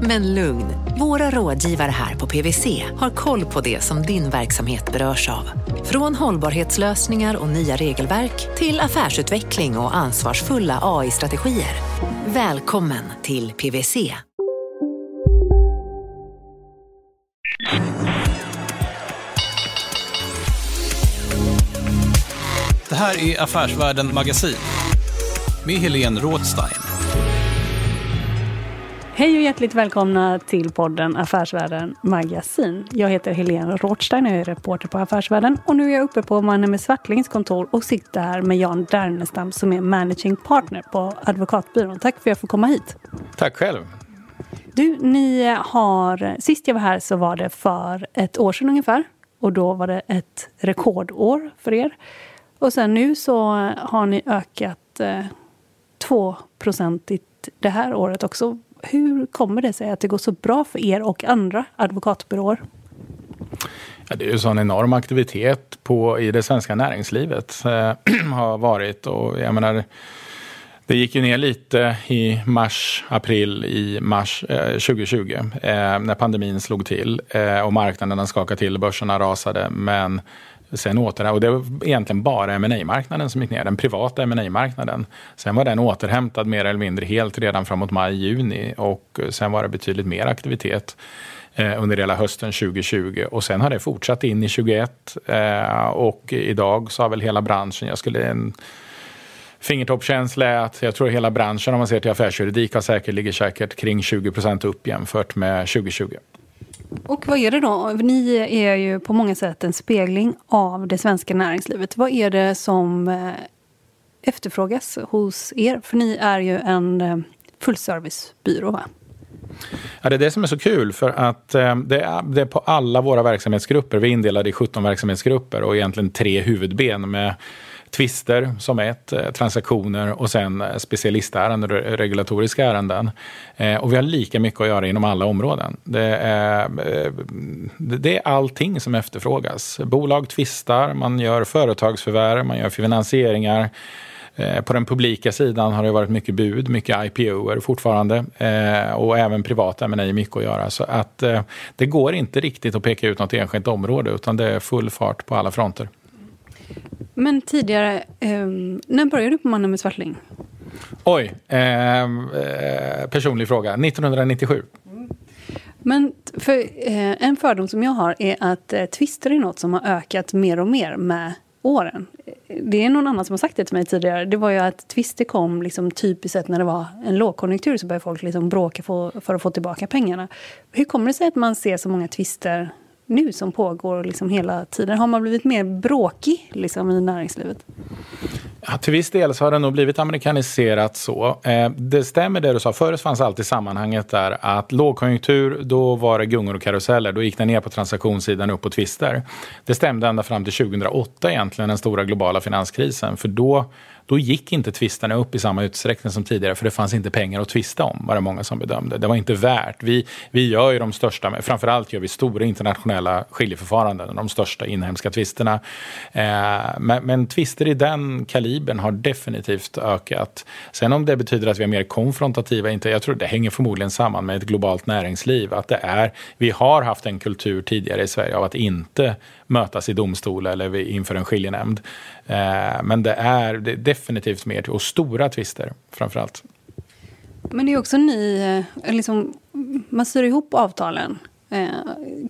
Men lugn, våra rådgivare här på PWC har koll på det som din verksamhet berörs av. Från hållbarhetslösningar och nya regelverk till affärsutveckling och ansvarsfulla AI-strategier. Välkommen till PWC. Det här är Affärsvärlden Magasin med Helene Rådstein. Hej och hjärtligt välkomna till podden Affärsvärlden Magasin. Jag heter Helene Rothstein och jag är reporter på Affärsvärlden. Och nu är jag uppe på Manne Svartlings kontor och sitter här med Jan Dernestam som är managing partner på advokatbyrån. Tack för att jag får komma hit. Tack själv. Du, ni har, sist jag var här så var det för ett år sedan ungefär. Och då var det ett rekordår för er. Och sen nu så har ni ökat eh, 2 procentigt det här året också hur kommer det sig att det går så bra för er och andra advokatbyråer? Ja, det är ju sån enorm aktivitet på, i det svenska näringslivet. Eh, har varit och jag menar det gick ju ner lite i mars, april, i mars eh, 2020 eh, när pandemin slog till eh, och marknaderna skakade till, börserna rasade. Men Sen åter, och det var egentligen bara ma marknaden som gick ner, den privata ma marknaden Sen var den återhämtad mer eller mindre helt redan framåt maj, juni och eh, sen var det betydligt mer aktivitet eh, under hela hösten 2020 och sen har det fortsatt in i 2021 eh, och idag så har väl hela branschen, jag skulle en fingertoppskänsla är att jag tror hela branschen om man ser till affärsjuridik har säkert, ligger säkert kring 20 procent upp jämfört med 2020. Och vad är det då? Ni är ju på många sätt en spegling av det svenska näringslivet. Vad är det som eh, efterfrågas hos er? För ni är ju en eh, fullservicebyrå, va? Ja, det är det som är så kul för att eh, det, är, det är på alla våra verksamhetsgrupper. Vi är indelade i 17 verksamhetsgrupper och egentligen tre huvudben med tvister som ett, eh, transaktioner och sen eh, specialistärenden, regulatoriska ärenden. Eh, och vi har lika mycket att göra inom alla områden. Det är, det är allting som efterfrågas. Bolag tvistar, man gör företagsförvärv, man gör finansieringar. På den publika sidan har det varit mycket bud, mycket IPOer fortfarande och även privata M&A mycket att göra. Så att det går inte riktigt att peka ut något enskilt område utan det är full fart på alla fronter. Men tidigare, eh, när började du på Mannen med Svartling? Oj, ehm, eh, personlig fråga. 1997. Men för, eh, en fördom som jag har är att eh, twister är något som har ökat mer och mer med åren. Det är någon annan som har sagt det till mig tidigare. Det var ju att twister kom liksom typiskt sett när det var en lågkonjunktur så började folk liksom bråka för, för att få tillbaka pengarna. Hur kommer det sig att man ser så många twister nu som pågår liksom hela tiden? Har man blivit mer bråkig liksom, i näringslivet? Ja, till viss del så har det nog blivit amerikaniserat så. Eh, det stämmer det du sa. Förut fanns alltid sammanhanget där att lågkonjunktur, då var det gungor och karuseller. Då gick det ner på transaktionssidan, upp på tvister. Det stämde ända fram till 2008 egentligen, den stora globala finanskrisen. För då då gick inte tvisterna upp i samma utsträckning som tidigare för det fanns inte pengar att tvista om, var det många som bedömde. Det var inte värt. Vi, vi gör ju de största, framförallt gör vi stora internationella skiljeförfaranden, de största inhemska tvisterna. Eh, men, men tvister i den kalibern har definitivt ökat. Sen om det betyder att vi är mer konfrontativa, inte, jag tror det hänger förmodligen samman med ett globalt näringsliv. Att det är, vi har haft en kultur tidigare i Sverige av att inte mötas i domstol eller inför en skiljenämnd. Eh, men det är, definitivt mer, och stora tvister framför allt. Men det är också ni, eh, liksom, man syr ihop avtalen. Eh,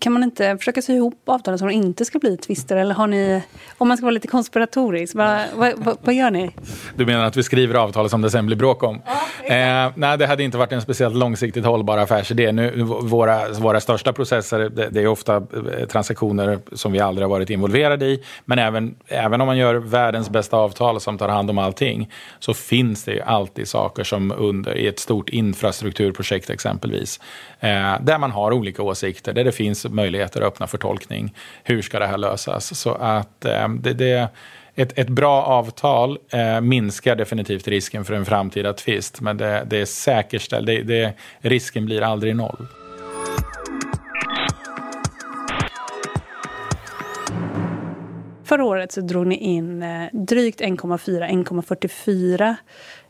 kan man inte försöka sy ihop avtalen så de inte ska bli tvister? Eller har ni, om man ska vara lite konspiratorisk, vad, vad, vad, vad gör ni? Du menar att vi skriver avtal som det sen blir bråk om? Ja, eh, nej, det hade inte varit en speciellt långsiktigt hållbar affärsidé. Nu, våra, våra största processer, det, det är ofta eh, transaktioner som vi aldrig har varit involverade i. Men även, även om man gör världens bästa avtal som tar hand om allting, så finns det ju alltid saker som under i ett stort infrastrukturprojekt exempelvis, eh, där man har olika åsikter, där det finns möjligheter att öppna för tolkning. Hur ska det här lösas? Så att eh, det, det ett, ett bra avtal eh, minskar definitivt risken för en framtida tvist, men det, det är säkerställt. Det, det, risken blir aldrig noll. Förra året så drog ni in eh, drygt 1,4-1,44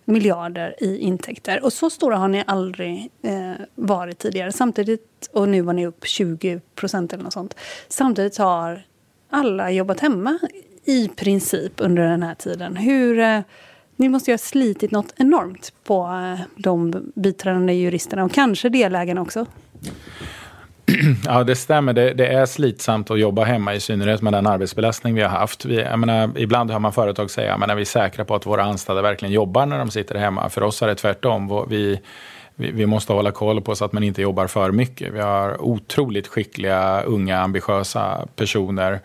miljarder i intäkter. Och så stora har ni aldrig eh, varit tidigare. Samtidigt, och nu var ni upp 20 procent eller något sånt. Samtidigt har alla jobbat hemma i princip under den här tiden. Hur, eh, ni måste ju ha slitit något enormt på eh, de biträdande juristerna och kanske delägarna också. Ja, det stämmer. Det, det, är slitsamt att jobba hemma, i synnerhet med den arbetsbelastning vi har haft. Vi, jag menar, ibland hör man företag säga att vi är säkra på att våra anställda verkligen jobbar när de sitter hemma. För oss är det tvärtom. Vi, vi, vi måste hålla koll på så att man inte jobbar för mycket. Vi har otroligt skickliga, unga, ambitiösa personer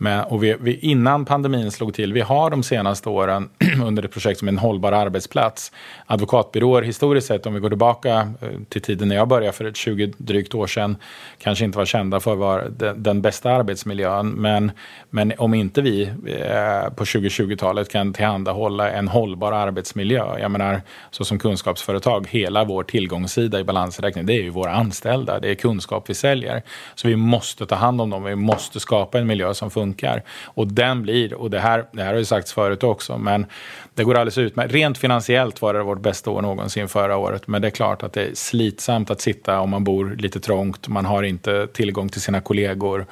men, och vi, vi, innan pandemin slog till, vi har de senaste åren under ett projekt som en hållbar arbetsplats. Advokatbyråer historiskt sett, om vi går tillbaka eh, till tiden när jag började för ett 20 drygt år sedan, kanske inte var kända för att vara den, den bästa arbetsmiljön. Men, men om inte vi eh, på 2020-talet kan tillhandahålla en hållbar arbetsmiljö, jag menar så som kunskapsföretag, hela vår tillgångssida i balansräkning, det är ju våra anställda, det är kunskap vi säljer. Så vi måste ta hand om dem, vi måste skapa en miljö som funkar funkar. Och den blir, och det här, det här har ju sagts förut också, men det går alldeles utmärkt. Rent finansiellt var det vårt bästa år någonsin förra året. Men det är klart att det är slitsamt att sitta om man bor lite trångt. Man har inte tillgång till sina kollegor.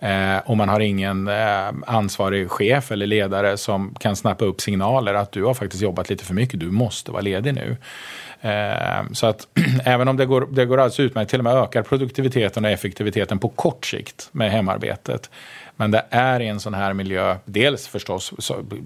Eh, och man har ingen eh, ansvarig chef eller ledare som kan snappa upp signaler att du har faktiskt jobbat lite för mycket, du måste vara ledig nu. Eh, så att även om det går, det går alldeles utmärkt, till och med ökar produktiviteten och effektiviteten på kort sikt med hemarbetet. Men det är i en sån här miljö, dels förstås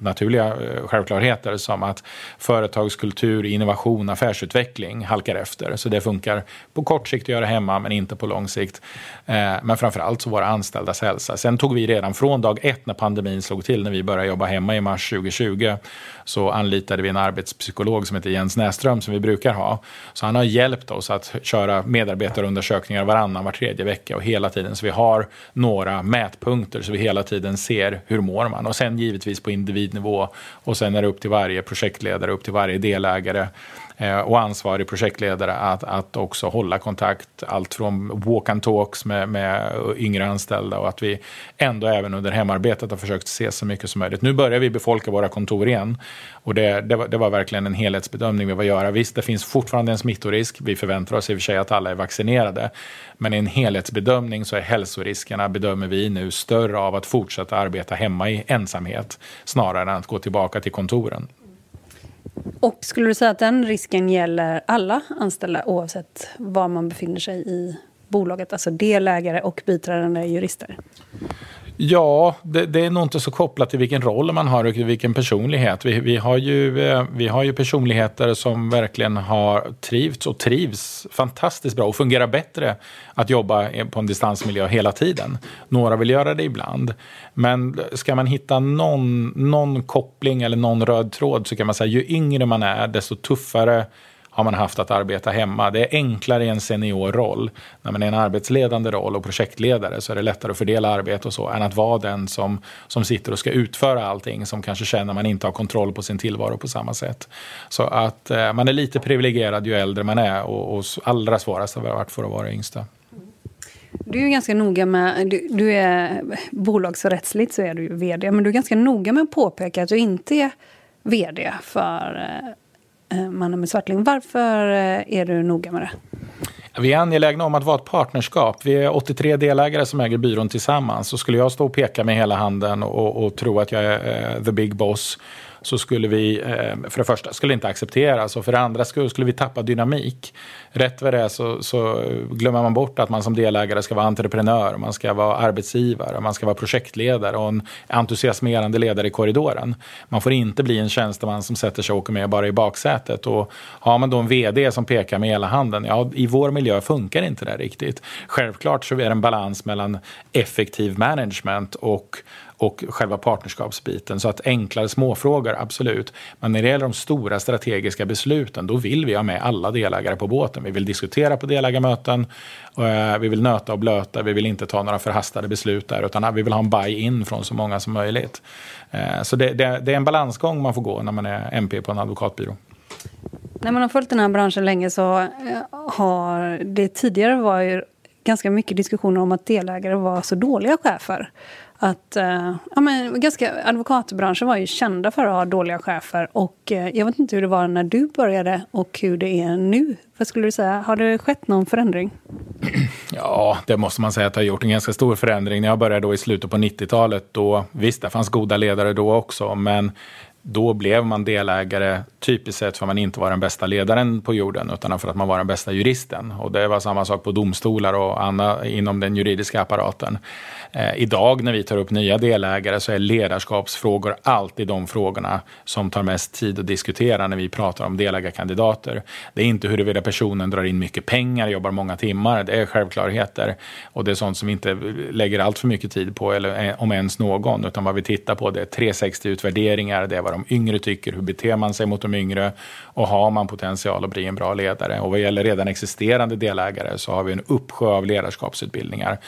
naturliga eh, självklarheter som att företagskultur, innovation, affärsutveckling halkar efter. Så det funkar på kort sikt att göra hemma, men inte på lång sikt. Eh, men framförallt så våra anställdas hälsa. Sen tog vi redan från dag ett när pandemin slog till, när vi började jobba hemma i mars 2020, så anlitade vi en arbetspsykolog som heter Jens Näström som vi brukar ha. Så han har hjälpt oss att köra medarbetarundersökningar varannan, var tredje vecka och hela tiden. Så vi har några mätpunkter så vi hela tiden ser hur mår man. Och sen givetvis på individnivå och sen är det upp till varje projektledare, upp till varje delägare Eh, och ansvarig projektledare att, att också hålla kontakt. Allt från walk and talks med, med yngre anställda och att vi ändå även under hemarbetet har försökt se så mycket som möjligt. Nu börjar vi befolka våra kontor igen och det, det, var, det var verkligen en helhetsbedömning vi var göra. Visst, det finns fortfarande en smittorisk. Vi förväntar oss i och för sig att alla är vaccinerade. Men i en helhetsbedömning så är hälsoriskerna, bedömer vi nu, större av att fortsätta arbeta hemma i ensamhet snarare än att gå tillbaka till kontoren. Och skulle du säga att den risken gäller alla anställda oavsett var man befinner sig i bolaget, alltså delägare och biträdande jurister? Ja, det, det, är nog inte så kopplat till vilken roll man har och vilken personlighet. Vi, vi, har ju, eh, vi har ju personligheter som verkligen har trivts och trivs fantastiskt bra och fungerar bättre att jobba på en distansmiljö hela tiden. Några vill göra det ibland. Men ska man hitta någon, någon koppling eller någon röd tråd så kan man säga ju yngre man är desto tuffare har man haft att arbeta hemma. Det är enklare i en seniorroll. När man är en arbetsledande roll och projektledare så är det lättare att fördela arbete och så än att vara den som, som sitter och ska utföra allting som kanske känner att man inte har kontroll på sin tillvaro på samma sätt. Så att eh, man är lite privilegierad ju äldre man är och, och allra svårast har det varit för att vara yngsta. Du är ganska noga med, du, du, är bolagsrättsligt så är du ju vd, men du är ganska noga med att påpeka att du inte är vd för eh, Eh, mannen med svartling. Varför eh, är du noga med det? Vi är angelägna om att vara ett partnerskap. Vi är 83 delägare som äger byrån tillsammans. Så skulle jag stå och peka med hela handen och, och tro att jag är eh, the big boss så skulle vi eh, för det första skulle inte accepteras och för det andra skulle, skulle vi tappa dynamik. Rätt vad det är så, så glömmer man bort att man som delägare ska vara entreprenör, man ska vara arbetsgivare, man ska vara projektledare och en entusiasmerande ledare i korridoren. Man får inte bli en tjänsteman som sätter sig och åker med bara i baksätet. Och har man då en vd som pekar med hela handen, ja i vår miljö funkar inte det riktigt. Självklart så är det en balans mellan effektiv management och och själva partnerskapsbiten. Så att enklare småfrågor, absolut. Men när det gäller de stora strategiska besluten, då vill vi ha med alla delägare på båten. Vi vill diskutera på delägarmöten, eh, vi vill nöta och blöta, vi vill inte ta några förhastade beslut där, utan eh, vi vill ha en buy-in från så många som möjligt. Eh, så det, det, det är en balansgång man får gå när man är MP på en advokatbyrå. När man har följt den här branschen länge så har det tidigare varit ganska mycket diskussioner om att delägare var så dåliga chefer. Att, eh, ja, men, ganska, advokatbranschen var ju kända för att ha dåliga chefer. Och eh, Jag vet inte hur det var när du började och hur det är nu. Vad skulle du säga? Har det skett någon förändring? Ja, det måste man säga att det har gjort en ganska stor förändring. När jag började då i slutet på 90-talet, då visst, det fanns goda ledare då också, men då blev man delägare typiskt sett för att man inte var den bästa ledaren på jorden utan för att man var den bästa juristen. Och det var samma sak på domstolar och andra inom den juridiska apparaten. Eh, idag när vi tar upp nya delägare så är ledarskapsfrågor alltid de frågorna som tar mest tid att diskutera när vi pratar om delägarkandidater. Det är inte huruvida personen drar in mycket pengar, jobbar många timmar, det är självklarheter. Och det är sånt som vi inte lägger allt för mycket tid på, eller eh, om ens någon, utan vad vi tittar på det är 360-utvärderingar, det är vad de yngre tycker, hur beter man sig mot de yngre och har man potential att bli en bra ledare. Och vad gäller redan existerande delägare så har vi en uppsjö av ledarskapsutbildningar.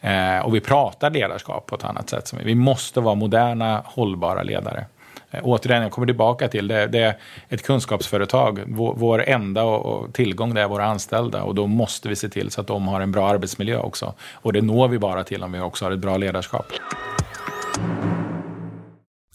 Eh, och vi pratar ledarskap på ett annat sätt. Vi måste vara moderna, hållbara ledare. Eh, återigen, jag kommer tillbaka till det. Det är ett kunskapsföretag. Vår, vår enda och, och tillgång det är våra anställda och då måste vi se till så att de har en bra arbetsmiljö också. Och det når vi bara till om vi också har ett bra ledarskap.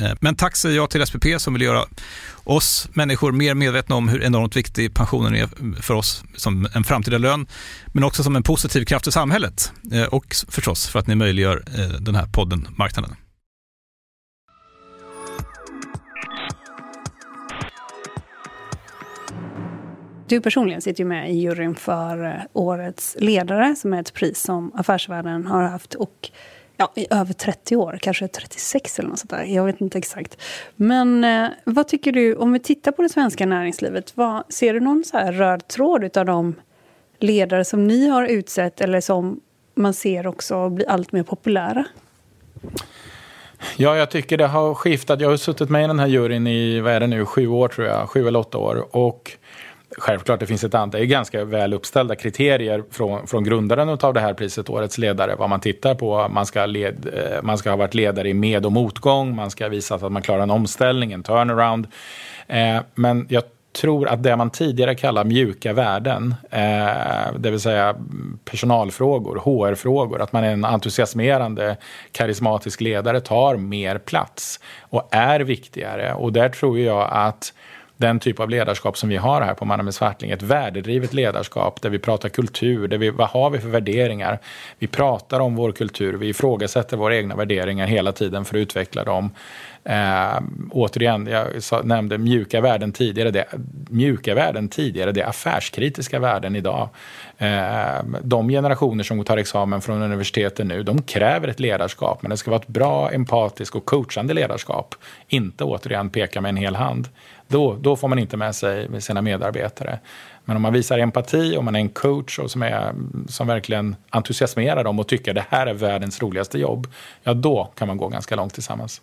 Eh, men tack säger jag till SPP som vill göra oss människor mer medvetna om hur enormt viktig pensionen är för oss som en framtida lön, men också som en positiv kraft i samhället eh, och förstås för att ni möjliggör eh, den här podden Marknaden. Du personligen sitter ju med i juryn för Årets ledare som är ett pris som Affärsvärlden har haft och ja, i över 30 år, kanske 36 eller något sånt där. Jag vet inte exakt. Men eh, vad tycker du, om vi tittar på det svenska näringslivet, vad, ser du någon så här röd tråd av de ledare som ni har utsett eller som man ser också blir allt mer populära? Ja, jag tycker det har skiftat. Jag har suttit med i den här juryn i, vad är det nu, sju år tror jag, sju eller åtta år. Och Självklart, det finns ett antal, det är ganska väl uppställda kriterier från, från grundaren av det här priset, Årets ledare, vad man tittar på. Man ska, led, eh, man ska ha varit ledare i med och motgång, man ska ha visat att man klarar en omställning, en turnaround. Eh, men jag tror att det man tidigare kallade mjuka värden, eh, det vill säga personalfrågor, HR-frågor, att man är en entusiasmerande, karismatisk ledare, tar mer plats och är viktigare. Och där tror jag att den typ av ledarskap som vi har här på Manna med Svartling, ett värdedrivet ledarskap där vi pratar kultur, där vi, vad har vi för värderingar? Vi pratar om vår kultur, vi ifrågasätter våra egna värderingar hela tiden för att utveckla dem. Eh, återigen, jag sa, nämnde mjuka värden tidigare. Det, mjuka värden tidigare, det är affärskritiska värden idag. Eh, de generationer som tar examen från universiteten nu, de kräver ett ledarskap, men det ska vara ett bra, empatiskt och coachande ledarskap. Inte återigen peka med en hel hand. Då, då får man inte med sig sina medarbetare. Men om man visar empati, och man är en coach och som, är, som verkligen entusiasmerar dem och tycker att det här är världens roligaste jobb, ja då kan man gå ganska långt tillsammans.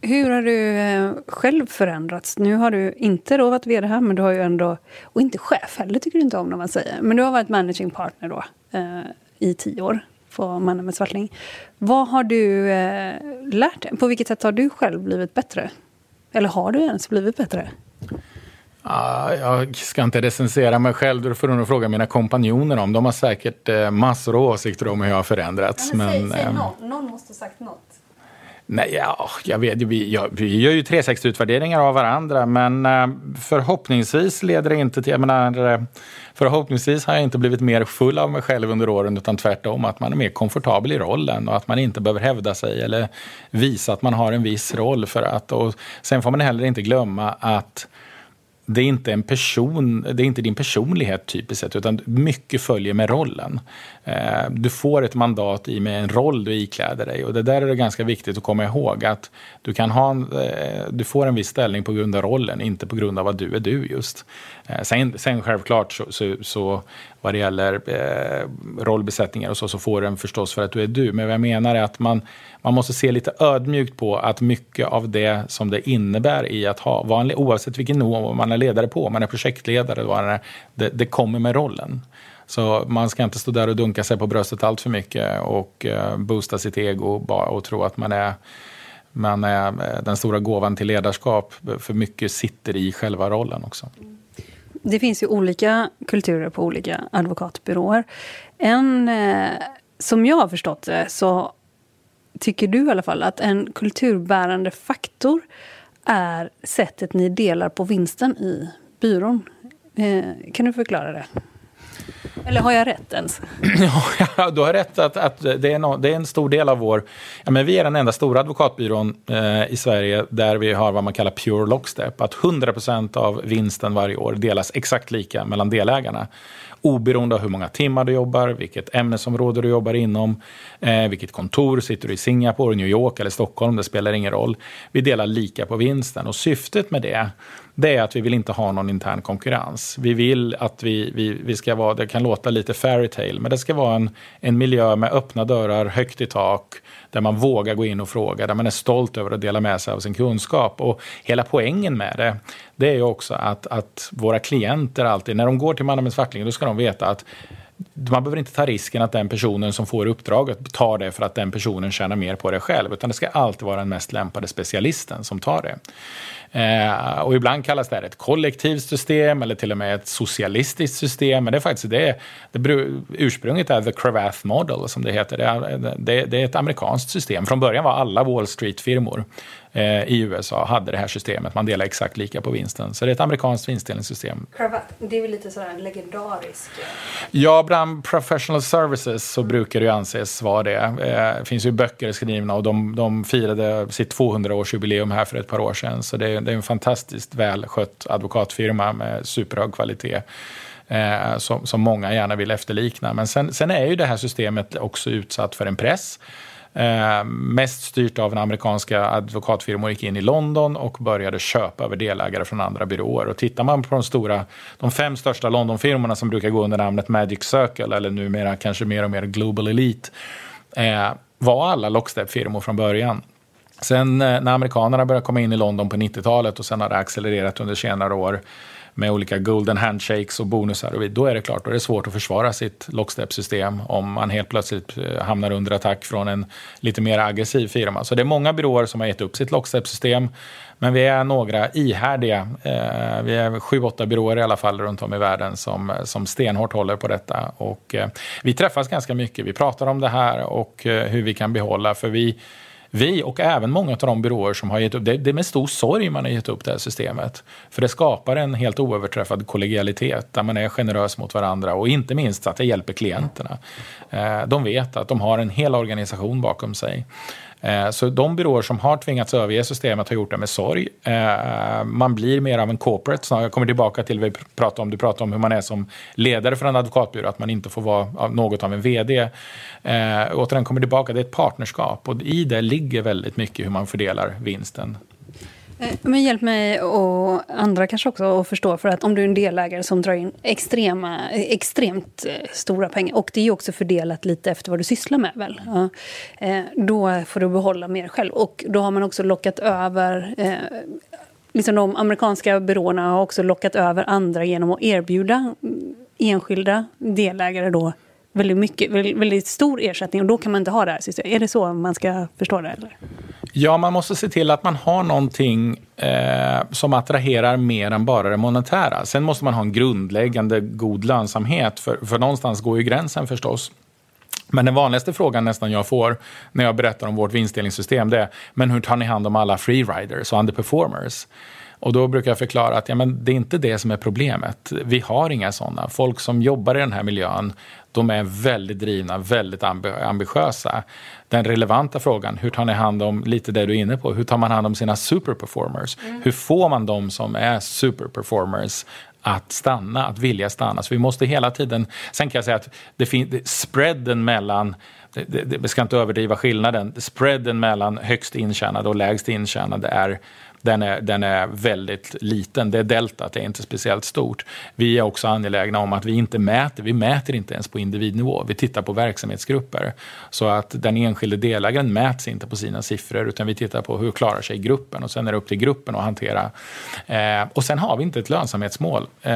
Hur har du eh, själv förändrats? Nu har du inte då varit vd här, men du har ju ändå... Och inte chef heller tycker du inte om när man säger. Men du har varit managing partner då eh, i tio år på Mannen med Svartling. Vad har du eh, lärt dig? På vilket sätt har du själv blivit bättre? Eller har du ens blivit bättre? Ah, jag ska inte recensera mig själv, det får du nog fråga mina kompanjoner om. De har säkert eh, massor av åsikter om hur jag har förändrats. Ja, men säg, men, säg eh, någon. någon måste ha sagt något. Nej, ja, jag vet, vi, ja, vi gör ju 360-utvärderingar av varandra, men eh, förhoppningsvis leder det inte till... Jag menar, eh, förhoppningsvis har jag inte blivit mer full av mig själv under åren, utan tvärtom att man är mer komfortabel i rollen och att man inte behöver hävda sig eller visa att man har en viss roll. för att... Och sen får man heller inte glömma att det är inte en person, det är inte din personlighet typiskt sett, utan mycket följer med rollen. Eh, du får ett mandat i med en roll du ikläder dig och det där är det ganska viktigt att komma ihåg att du kan ha en, eh, du får en viss ställning på grund av rollen, inte på grund av att du är du just. Eh, sen, sen självklart så, så, så vad det gäller eh, rollbesättningar och så, så får den förstås för att du är du. Men vad jag menar är att man, man måste se lite ödmjukt på att mycket av det som det innebär i att ha, vanlig, oavsett vilken nivå man är ledare på, man är projektledare, det, det kommer med rollen. Så man ska inte stå där och dunka sig på bröstet allt för mycket och eh, boosta sitt ego bara och tro att man är, man är eh, den stora gåvan till ledarskap. För mycket sitter i själva rollen också. Det finns ju olika kulturer på olika advokatbyråer. En, eh, som jag har förstått det, så tycker du i alla fall att en kulturbärande faktor är sättet ni delar på vinsten i byrån. Eh, kan du förklara det? Eller har jag rätt ens? ja, du har rätt att, att det, är no, det, är en stor del av vår... Ja, men vi är den enda stora advokatbyrån eh, i Sverige där vi har vad man kallar pure lockstep. Att 100% av vinsten varje år delas exakt lika mellan delägarna. Oberoende av hur många timmar du jobbar, vilket ämnesområde du jobbar inom, eh, vilket kontor, sitter du i Singapore, New York eller Stockholm, det spelar ingen roll. Vi delar lika på vinsten och syftet med det det är att vi vill inte ha någon intern konkurrens. Vi vill att vi, vi, vi ska vara, det kan låta lite fairytale, men det ska vara en, en miljö med öppna dörrar, högt i tak, där man vågar gå in och fråga, där man är stolt över att dela med sig av sin kunskap. Och hela poängen med det, det är ju också att, att våra klienter alltid, när de går till Mannen Fackling, då ska de veta att man behöver inte ta risken att den personen som får uppdraget tar det för att den personen tjänar mer på det själv, utan det ska alltid vara den mest lämpade specialisten som tar det. Eh, och ibland kallas det här ett kollektivt system eller till och med ett socialistiskt system. Men det är faktiskt det, det ursprunget är the Cravath Model som det heter. Det är, det, det är ett amerikanskt system. Från början var alla Wall Street-firmor i USA hade det här systemet. Man delar exakt lika på vinsten. Så det är ett amerikanskt vinstdelningssystem. Det är väl lite sådär legendariskt? Ja, bland professional services så brukar det ju anses vara det. Eh, det finns ju böcker skrivna och de, de firade sitt 200-årsjubileum här för ett par år sedan. Så det, det är en fantastiskt välskött advokatfirma med superhög kvalitet. Eh, som, som många gärna vill efterlikna. Men sen, sen är ju det här systemet också utsatt för en press. Eh, mest styrt av en amerikanska advokatfirmor gick in i London och började köpa över delägare från andra byråer. Och tittar man på de stora, de fem största Londonfirmorna som brukar gå under namnet Magic Circle eller numera kanske mer och mer Global Elite eh, var alla lockstep-firmor från början. Sen eh, när amerikanerna började komma in i London på 90-talet och sen har det accelererat under senare år med olika golden handshakes och bonusar. Och då är det klart, då är det svårt att försvara sitt lockstep-system om man helt plötsligt eh, hamnar under attack från en lite mer aggressiv firma. Så det är många byråer som har gett upp sitt lockstep-system. Men vi är några ihärdiga, eh, vi är sju, åtta byråer i alla fall runt om i världen som, eh, som stenhårt håller på detta. Och vi träffas ganska mycket, vi pratar om det här och hur vi kan behålla, för vi vi och även många av de byråer som har gett upp, det, det är med stor sorg man har gett upp det här systemet. För det skapar en helt oöverträffad kollegialitet där man är generös mot varandra och inte minst att det hjälper klienterna. Eh, de vet att de har en hel organisation bakom sig. Eh, så de byråer som har tvingats överge systemet har gjort det med sorg. Eh, man blir mer av en corporate. Jag kommer tillbaka till vad vi pratade om. Du pratade om hur man är som ledare för en advokatbyrå, att man inte får vara något av en vd. Eh, återigen kommer tillbaka, det är ett partnerskap och i det ligger väldigt mycket hur man fördelar vinsten. Eh, men hjälp mig och andra kanske också att förstå. För att om du är en delägare som drar in extrema, extremt eh, stora pengar och det är ju också fördelat lite efter vad du sysslar med väl? Ja. Eh, då får du behålla mer själv. Och då har man också lockat över liksom de amerikanska byråerna har också lockat över andra genom att erbjuda mm, enskilda delägare då väldigt, mycket, väldigt stor ersättning och då kan man inte ha det här systemet. Är det så man ska förstå det? Eller? Ja, man måste se till att man har någonting eh, som attraherar mer än bara det monetära. Sen måste man ha en grundläggande god lönsamhet, för, för någonstans går ju gränsen förstås. Men den vanligaste frågan nästan jag får när jag berättar om vårt vinstdelningssystem det är men hur tar ni hand om alla freeriders och underperformers? Och då brukar jag förklara att ja, men det är inte det som är problemet. Vi har inga sådana. Folk som jobbar i den här miljön, de är väldigt drivna, väldigt ambitiösa. Den relevanta frågan, hur tar ni hand om, lite det du är inne på, hur tar man hand om sina superperformers? Mm. Hur får man de som är superperformers att stanna, att vilja stanna? Så vi måste hela tiden, sen kan jag säga att det finns spreaden mellan det ska inte överdriva skillnaden. Spreaden mellan högst intjänade och lägst intjänade är den är, den är väldigt liten. Det är deltat, det är inte speciellt stort. Vi är också angelägna om att vi inte mäter, vi mäter inte ens på individnivå. Vi tittar på verksamhetsgrupper. Så att den enskilde delägaren mäts inte på sina siffror utan vi tittar på hur klarar sig gruppen och sen är det upp till gruppen att hantera. Eh, och sen har vi inte ett lönsamhetsmål. Eh,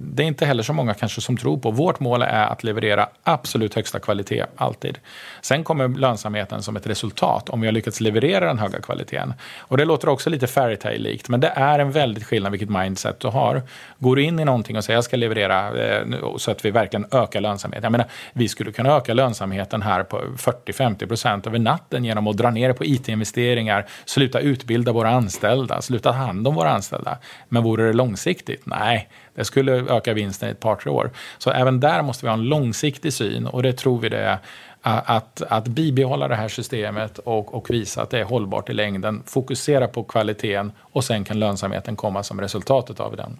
det är inte heller så många kanske som tror på. Vårt mål är att leverera absolut högsta kvalitet, alltid. Sen kommer lönsamheten som ett resultat om vi har lyckats leverera den höga kvaliteten. Och det låter också lite fairytale-likt, men det är en väldigt skillnad vilket mindset du har. Går du in i någonting och säger jag ska leverera eh, så att vi verkligen ökar lönsamheten. Jag menar, vi skulle kunna öka lönsamheten här på 40-50% över natten genom att dra ner på IT-investeringar, sluta utbilda våra anställda, sluta ta hand om våra anställda. Men vore det långsiktigt? Nej, det skulle öka vinsten i ett par, tre år. Så även där måste vi ha en långsiktig syn och det tror vi det är att, att bibehålla det här systemet och, och visa att det är hållbart i längden. Fokusera på kvaliteten och sen kan lönsamheten komma som resultatet av den.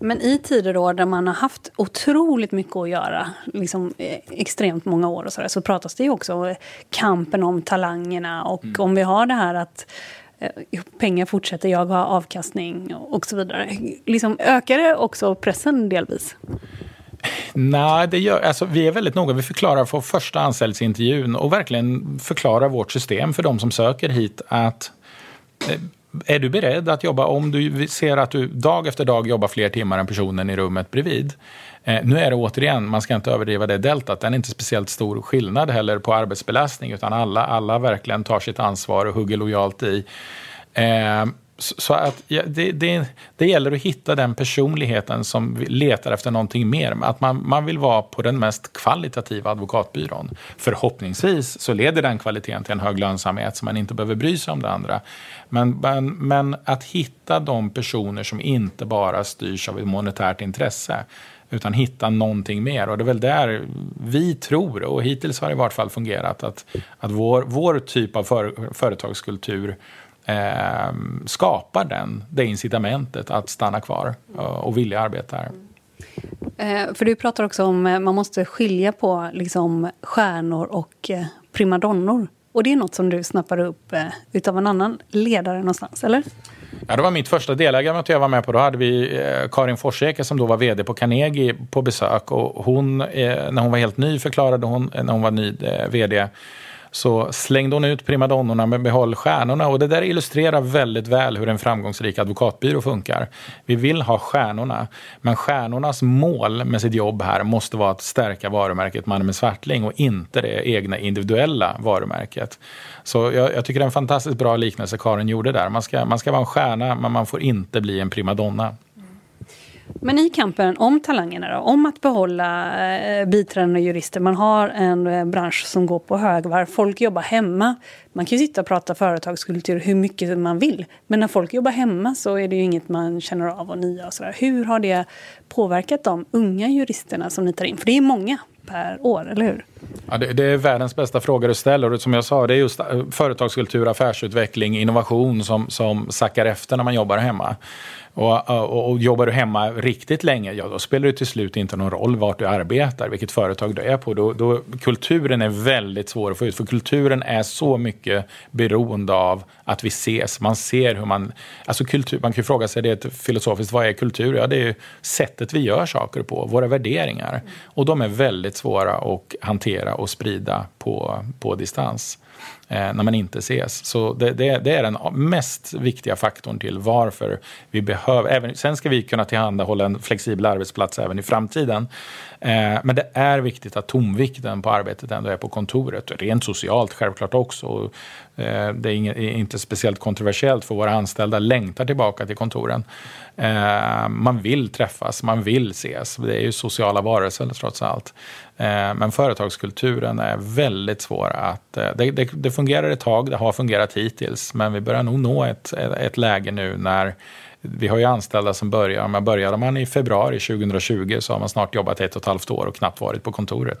Men i tider då där man har haft otroligt mycket att göra, liksom eh, extremt många år och så, där, så pratas det ju också om kampen om talangerna och mm. om vi har det här att eh, pengar fortsätter jaga avkastning och så vidare. Liksom, ökar det också pressen delvis? Nej, det gör, alltså, vi är väldigt noga. Vi förklarar för första anställningsintervjun och verkligen förklarar vårt system för de som söker hit att eh, är du beredd att jobba, om du ser att du dag efter dag jobbar fler timmar än personen i rummet bredvid. Eh, nu är det återigen, man ska inte överdriva det deltat, den är inte speciellt stor skillnad heller på arbetsbelastning, utan alla, alla verkligen tar sitt ansvar och hugger lojalt i. Eh, så att ja, det, det, det gäller att hitta den personligheten som letar efter någonting mer. Att man, man vill vara på den mest kvalitativa advokatbyrån. Förhoppningsvis så leder den kvaliteten till en hög lönsamhet så man inte behöver bry sig om det andra. Men, men, men att hitta de personer som inte bara styrs av ett monetärt intresse utan hitta någonting mer. Och det är väl där vi tror, och hittills har det i vart fall fungerat, att, att vår, vår typ av för, företagskultur eh, skapar den, det incitamentet att stanna kvar och, och vilja arbeta här. Eh, för du pratar också om att eh, man måste skilja på liksom, stjärnor och eh, primadonnor. Och det är något som du snappar upp eh, utav en annan ledare någonstans, eller? Ja, det var mitt första delägarmöte jag var med på. Då hade vi eh, Karin Forseke som då var vd på Carnegie på besök. Och hon, eh, när hon var helt ny förklarade hon, när hon var ny eh, vd, så slängde hon ut primadonnorna men behåll stjärnorna. Och det där illustrerar väldigt väl hur en framgångsrik advokatbyrå funkar. Vi vill ha stjärnorna, men stjärnornas mål med sitt jobb här måste vara att stärka varumärket Mannen med Svartling och inte det egna individuella varumärket. Så jag, jag, tycker det är en fantastiskt bra liknelse Karin gjorde där. Man ska, man ska vara en stjärna, men man får inte bli en primadonna. Men i kampen om talangerna då, om att behålla eh, biträdande jurister, man har en eh, bransch som går på högvarv, folk jobbar hemma. Man kan ju sitta och prata företagskultur hur mycket man vill, men när folk jobbar hemma så är det ju inget man känner av och nya och sådär. Hur har det påverkat de unga juristerna som ni tar in? För det är många per år, eller hur? Ja, det, det, är världens bästa fråga du ställer. Och som jag sa, det är just eh, företagskultur, affärsutveckling, innovation som, som sackar efter när man jobbar hemma. Och, och, och, jobbar du hemma riktigt länge, ja då spelar det till slut inte någon roll vart du arbetar, vilket företag du är på. Då, då, kulturen är väldigt svår att få ut, för kulturen är så mycket beroende av att vi ses. Man ser hur man... Alltså kultur, man kan ju fråga sig det filosofiskt, vad är kultur? Ja, det är sättet vi gör saker på, våra värderingar. Och de är väldigt svåra att hantera och sprida på, på distans eh, när man inte ses. Så det, det, det, är den mest viktiga faktorn till varför vi behöver... Även, sen ska vi kunna tillhandahålla en flexibel arbetsplats även i framtiden. Eh, men det är viktigt att tomvikten på arbetet ändå är på kontoret. Rent socialt självklart också. Och Eh, det är, inte speciellt kontroversiellt för våra anställda längtar tillbaka till kontoren. Eh, man vill träffas, man vill ses. Det är ju sociala varelser trots allt. Eh, men företagskulturen är väldigt svår att... Det, det, det, fungerar ett tag, det har fungerat hittills, men vi börjar nog nå ett, ett läge nu när vi har ju anställda som börjar, men började man i februari 2020 så har man snart jobbat ett och ett halvt år och knappt varit på kontoret.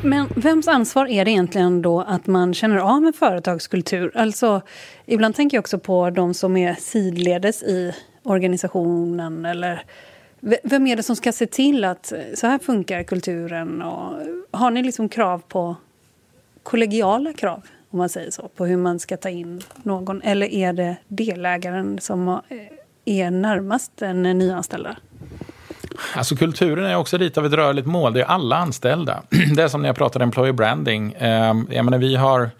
Men vems ansvar är det egentligen då att man känner av en företagskultur? Alltså, ibland tänker jag också på de som är sidledes i organisationen. Eller vem är det som ska se till att så här funkar kulturen? Och har ni liksom krav på kollegiala krav, om man säger så, på hur man ska ta in någon? Eller är det delägaren som är närmast den nyanställda? Alltså kulturen är också lite av ett rörligt mål. Det är alla anställda. Det är som när jag pratade employer branding. Ehm, jag menar, vi har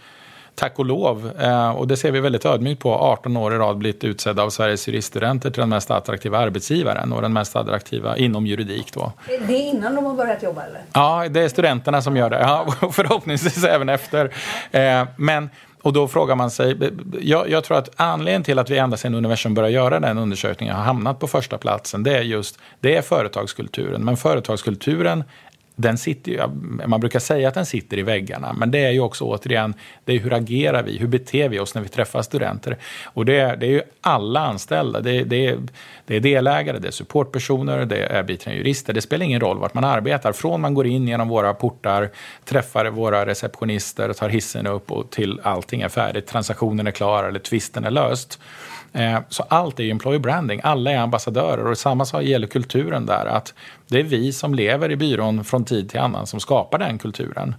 tack och lov, eh, och det ser vi väldigt ödmjukt på, 18 år i rad blivit utsedda av Sveriges juriststudenter till den mest attraktiva arbetsgivaren och den mest attraktiva inom juridik. Då. Det är innan de har börjat jobba eller? Ja, det är studenterna som gör det. Ja, förhoppningsvis även efter. Eh, men och då frågar man sig, jag, jag, tror att anledningen till att vi ända sedan universum började göra den undersökningen har hamnat på första platsen, det är just det är företagskulturen. Men företagskulturen den sitter, man brukar säga att den sitter i väggarna, men det är ju också återigen, det är hur agerar vi, hur beter vi oss när vi träffar studenter? Och det är, det är ju alla anställda, det, det, är, det är delägare, det är supportpersoner, det är biträdande jurister, det spelar ingen roll vart man arbetar, från man går in genom våra portar, träffar våra receptionister, tar hissen upp och till allting är färdigt, transaktionen är klar eller tvisten är löst. Eh, så allt är ju employer branding, alla är ambassadörer och samma sak gäller kulturen där. Att det är vi som lever i byrån från tid till annan som skapar den kulturen.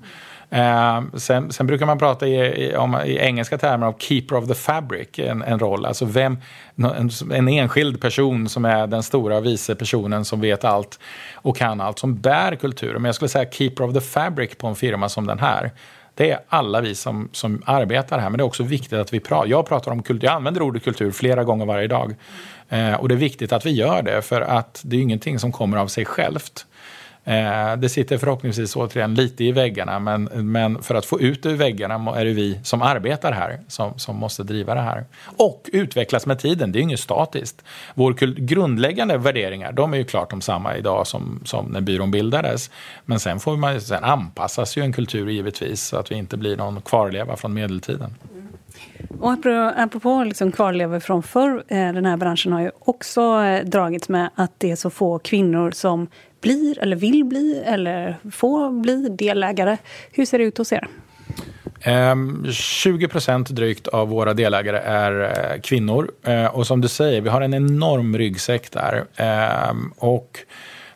Eh, sen, sen, brukar man prata i, i, om, i, engelska termer om keeper of the fabric, en, en roll. Alltså vem, en, en, enskild person som är den stora vice personen som vet allt och kan allt, som bär kulturen. Men jag skulle säga keeper of the fabric på en firma som den här det är alla vi som, som arbetar här. Men det är också viktigt att vi pratar. Jag pratar om kultur. Jag använder ordet kultur flera gånger varje dag. Eh, och det är viktigt att vi gör det för att det är ingenting som kommer av sig självt. Eh, det sitter förhoppningsvis återigen lite i väggarna men, men för att få ut det ur väggarna är det vi som arbetar här som, som måste driva det här. Och utvecklas med tiden, det är ju inget statiskt. Våra grundläggande värderingar de är ju klart de samma idag som, som när byrån bildades. Men sen, får man, sen anpassas ju en kultur givetvis så att vi inte blir någon kvarleva från medeltiden. Och apropå liksom kvarlevor från förr, eh, den här branschen har ju också eh, dragits med att det är så få kvinnor som blir eller vill bli eller få bli delägare. Hur ser det ut hos er? Ehm, 20 procent drygt av våra delägare är eh, kvinnor. Eh, och som du säger, vi har en enorm ryggsäck där. Ehm, och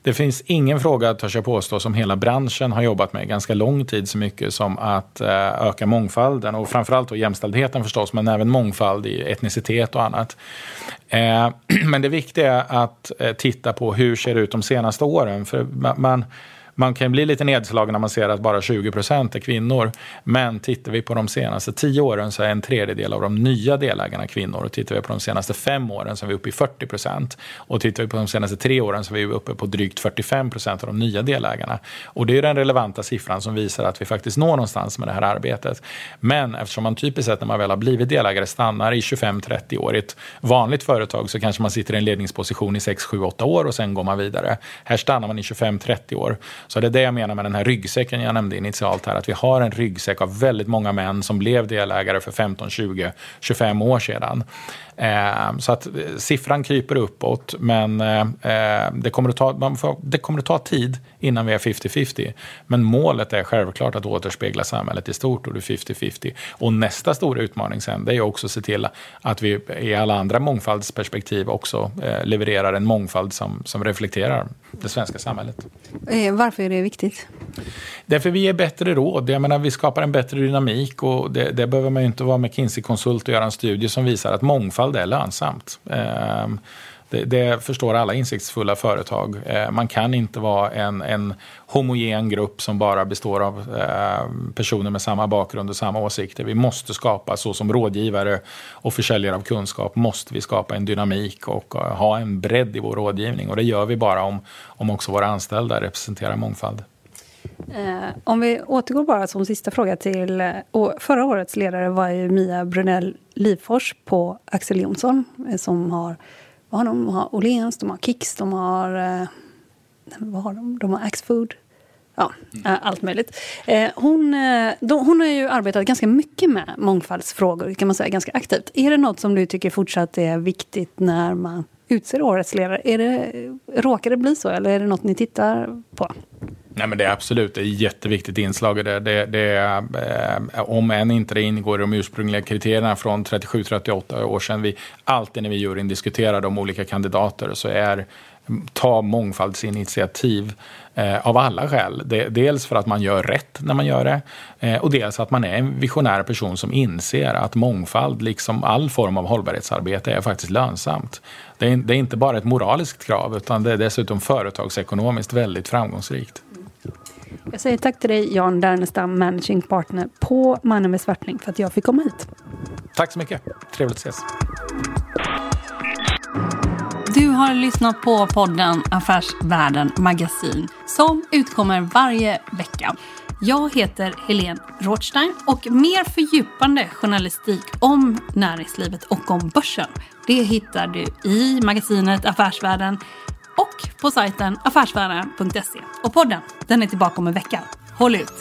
det finns ingen fråga, törs jag påstå, som hela branschen har jobbat med ganska lång tid så mycket som att eh, öka mångfalden och framförallt då jämställdheten förstås, men även mångfald i etnicitet och annat. Eh, men det viktiga är att eh, titta på hur ser det ut de senaste åren. För man man kan bli lite nedslagen när man ser att bara 20 procent är kvinnor. Men tittar vi på de senaste tio åren så är en tredjedel av de nya delägarna kvinnor. Och tittar vi på de senaste fem åren så är vi uppe i 40 procent. Och tittar vi på de senaste tre åren så är vi uppe på drygt 45 procent av de nya delägarna. Och det är den relevanta siffran som visar att vi faktiskt når någonstans med det här arbetet. Men eftersom man typiskt sett när man väl har blivit delägare stannar i 25-30 år i ett vanligt företag så kanske man sitter i en ledningsposition i 6, 7, 8 år och sen går man vidare. Här stannar man i 25-30 år. Så det är det jag menar med den här ryggsäcken jag nämnde initialt här. Att vi har en ryggsäck av väldigt många män som blev delägare för 15, 20, 25 år sedan. Eh, så att eh, siffran kryper uppåt, men eh, eh det, kommer att ta, får, det kommer att ta tid innan vi är 50-50. Men målet är självklart att återspegla samhället i stort och det är 50-50. Och nästa stora utmaning sen, det är också att se till att vi i alla andra mångfaldsperspektiv också levererar en mångfald som, som reflekterar det svenska samhället. Varför är det viktigt? Därför vi ger bättre råd. Jag menar, vi skapar en bättre dynamik och det, det behöver man ju inte vara McKinsey-konsult och göra en studie som visar att mångfald är lönsamt. Ehm, det, det, förstår alla insiktsfulla företag. Eh, man kan inte vara en, en homogen grupp som bara består av eh, personer med samma bakgrund och samma åsikter. Vi måste skapa, så som rådgivare och försäljare av kunskap, måste vi skapa en dynamik och eh, ha en bredd i vår rådgivning. Och det gör vi bara om, om också våra anställda representerar mångfald. Eh, om vi återgår bara som sista fråga till... Eh, förra årets ledare var ju Mia Brunell Livfors på Axel Jonsson eh, som har, har de? har Åhléns, de har Kicks, de har... Eh, vad har de? De har Axfood. Ja, mm. allt möjligt. Eh, hon, eh, de, hon har ju arbetat ganska mycket med mångfaldsfrågor, kan man säga, ganska aktivt. Är det något som du tycker fortsatt är viktigt när man utser årets ledare? Är det, råkar det bli så, eller är det något ni tittar på? Nej, men det är absolut det är ett jätteviktigt inslag i det. det, det eh, om än inte det ingår i de ursprungliga kriterierna från 37-38 år sedan. Vi, alltid när vi juryn diskuterar de olika kandidater så är ta mångfaldsinitiativ eh, av alla skäl. De, dels för att man gör rätt när man gör det eh, och dels att man är en visionär person som inser att mångfald, liksom all form av hållbarhetsarbete, är faktiskt lönsamt. Det är, det är inte bara ett moraliskt krav utan det är dessutom företagsekonomiskt väldigt framgångsrikt. Jag säger tack till dig Jan Dernestam, managing partner på Mannen med Svartling för att jag fick komma hit. Tack så mycket. Trevligt att ses. Du har lyssnat på podden Affärsvärlden Magasin som utkommer varje vecka. Jag heter Helene Rothstein och mer fördjupande journalistik om näringslivet och om börsen det hittar du i magasinet Affärsvärlden och på sajten affärsvärlden.se. Och podden, den är tillbaka om en vecka. Håll ut!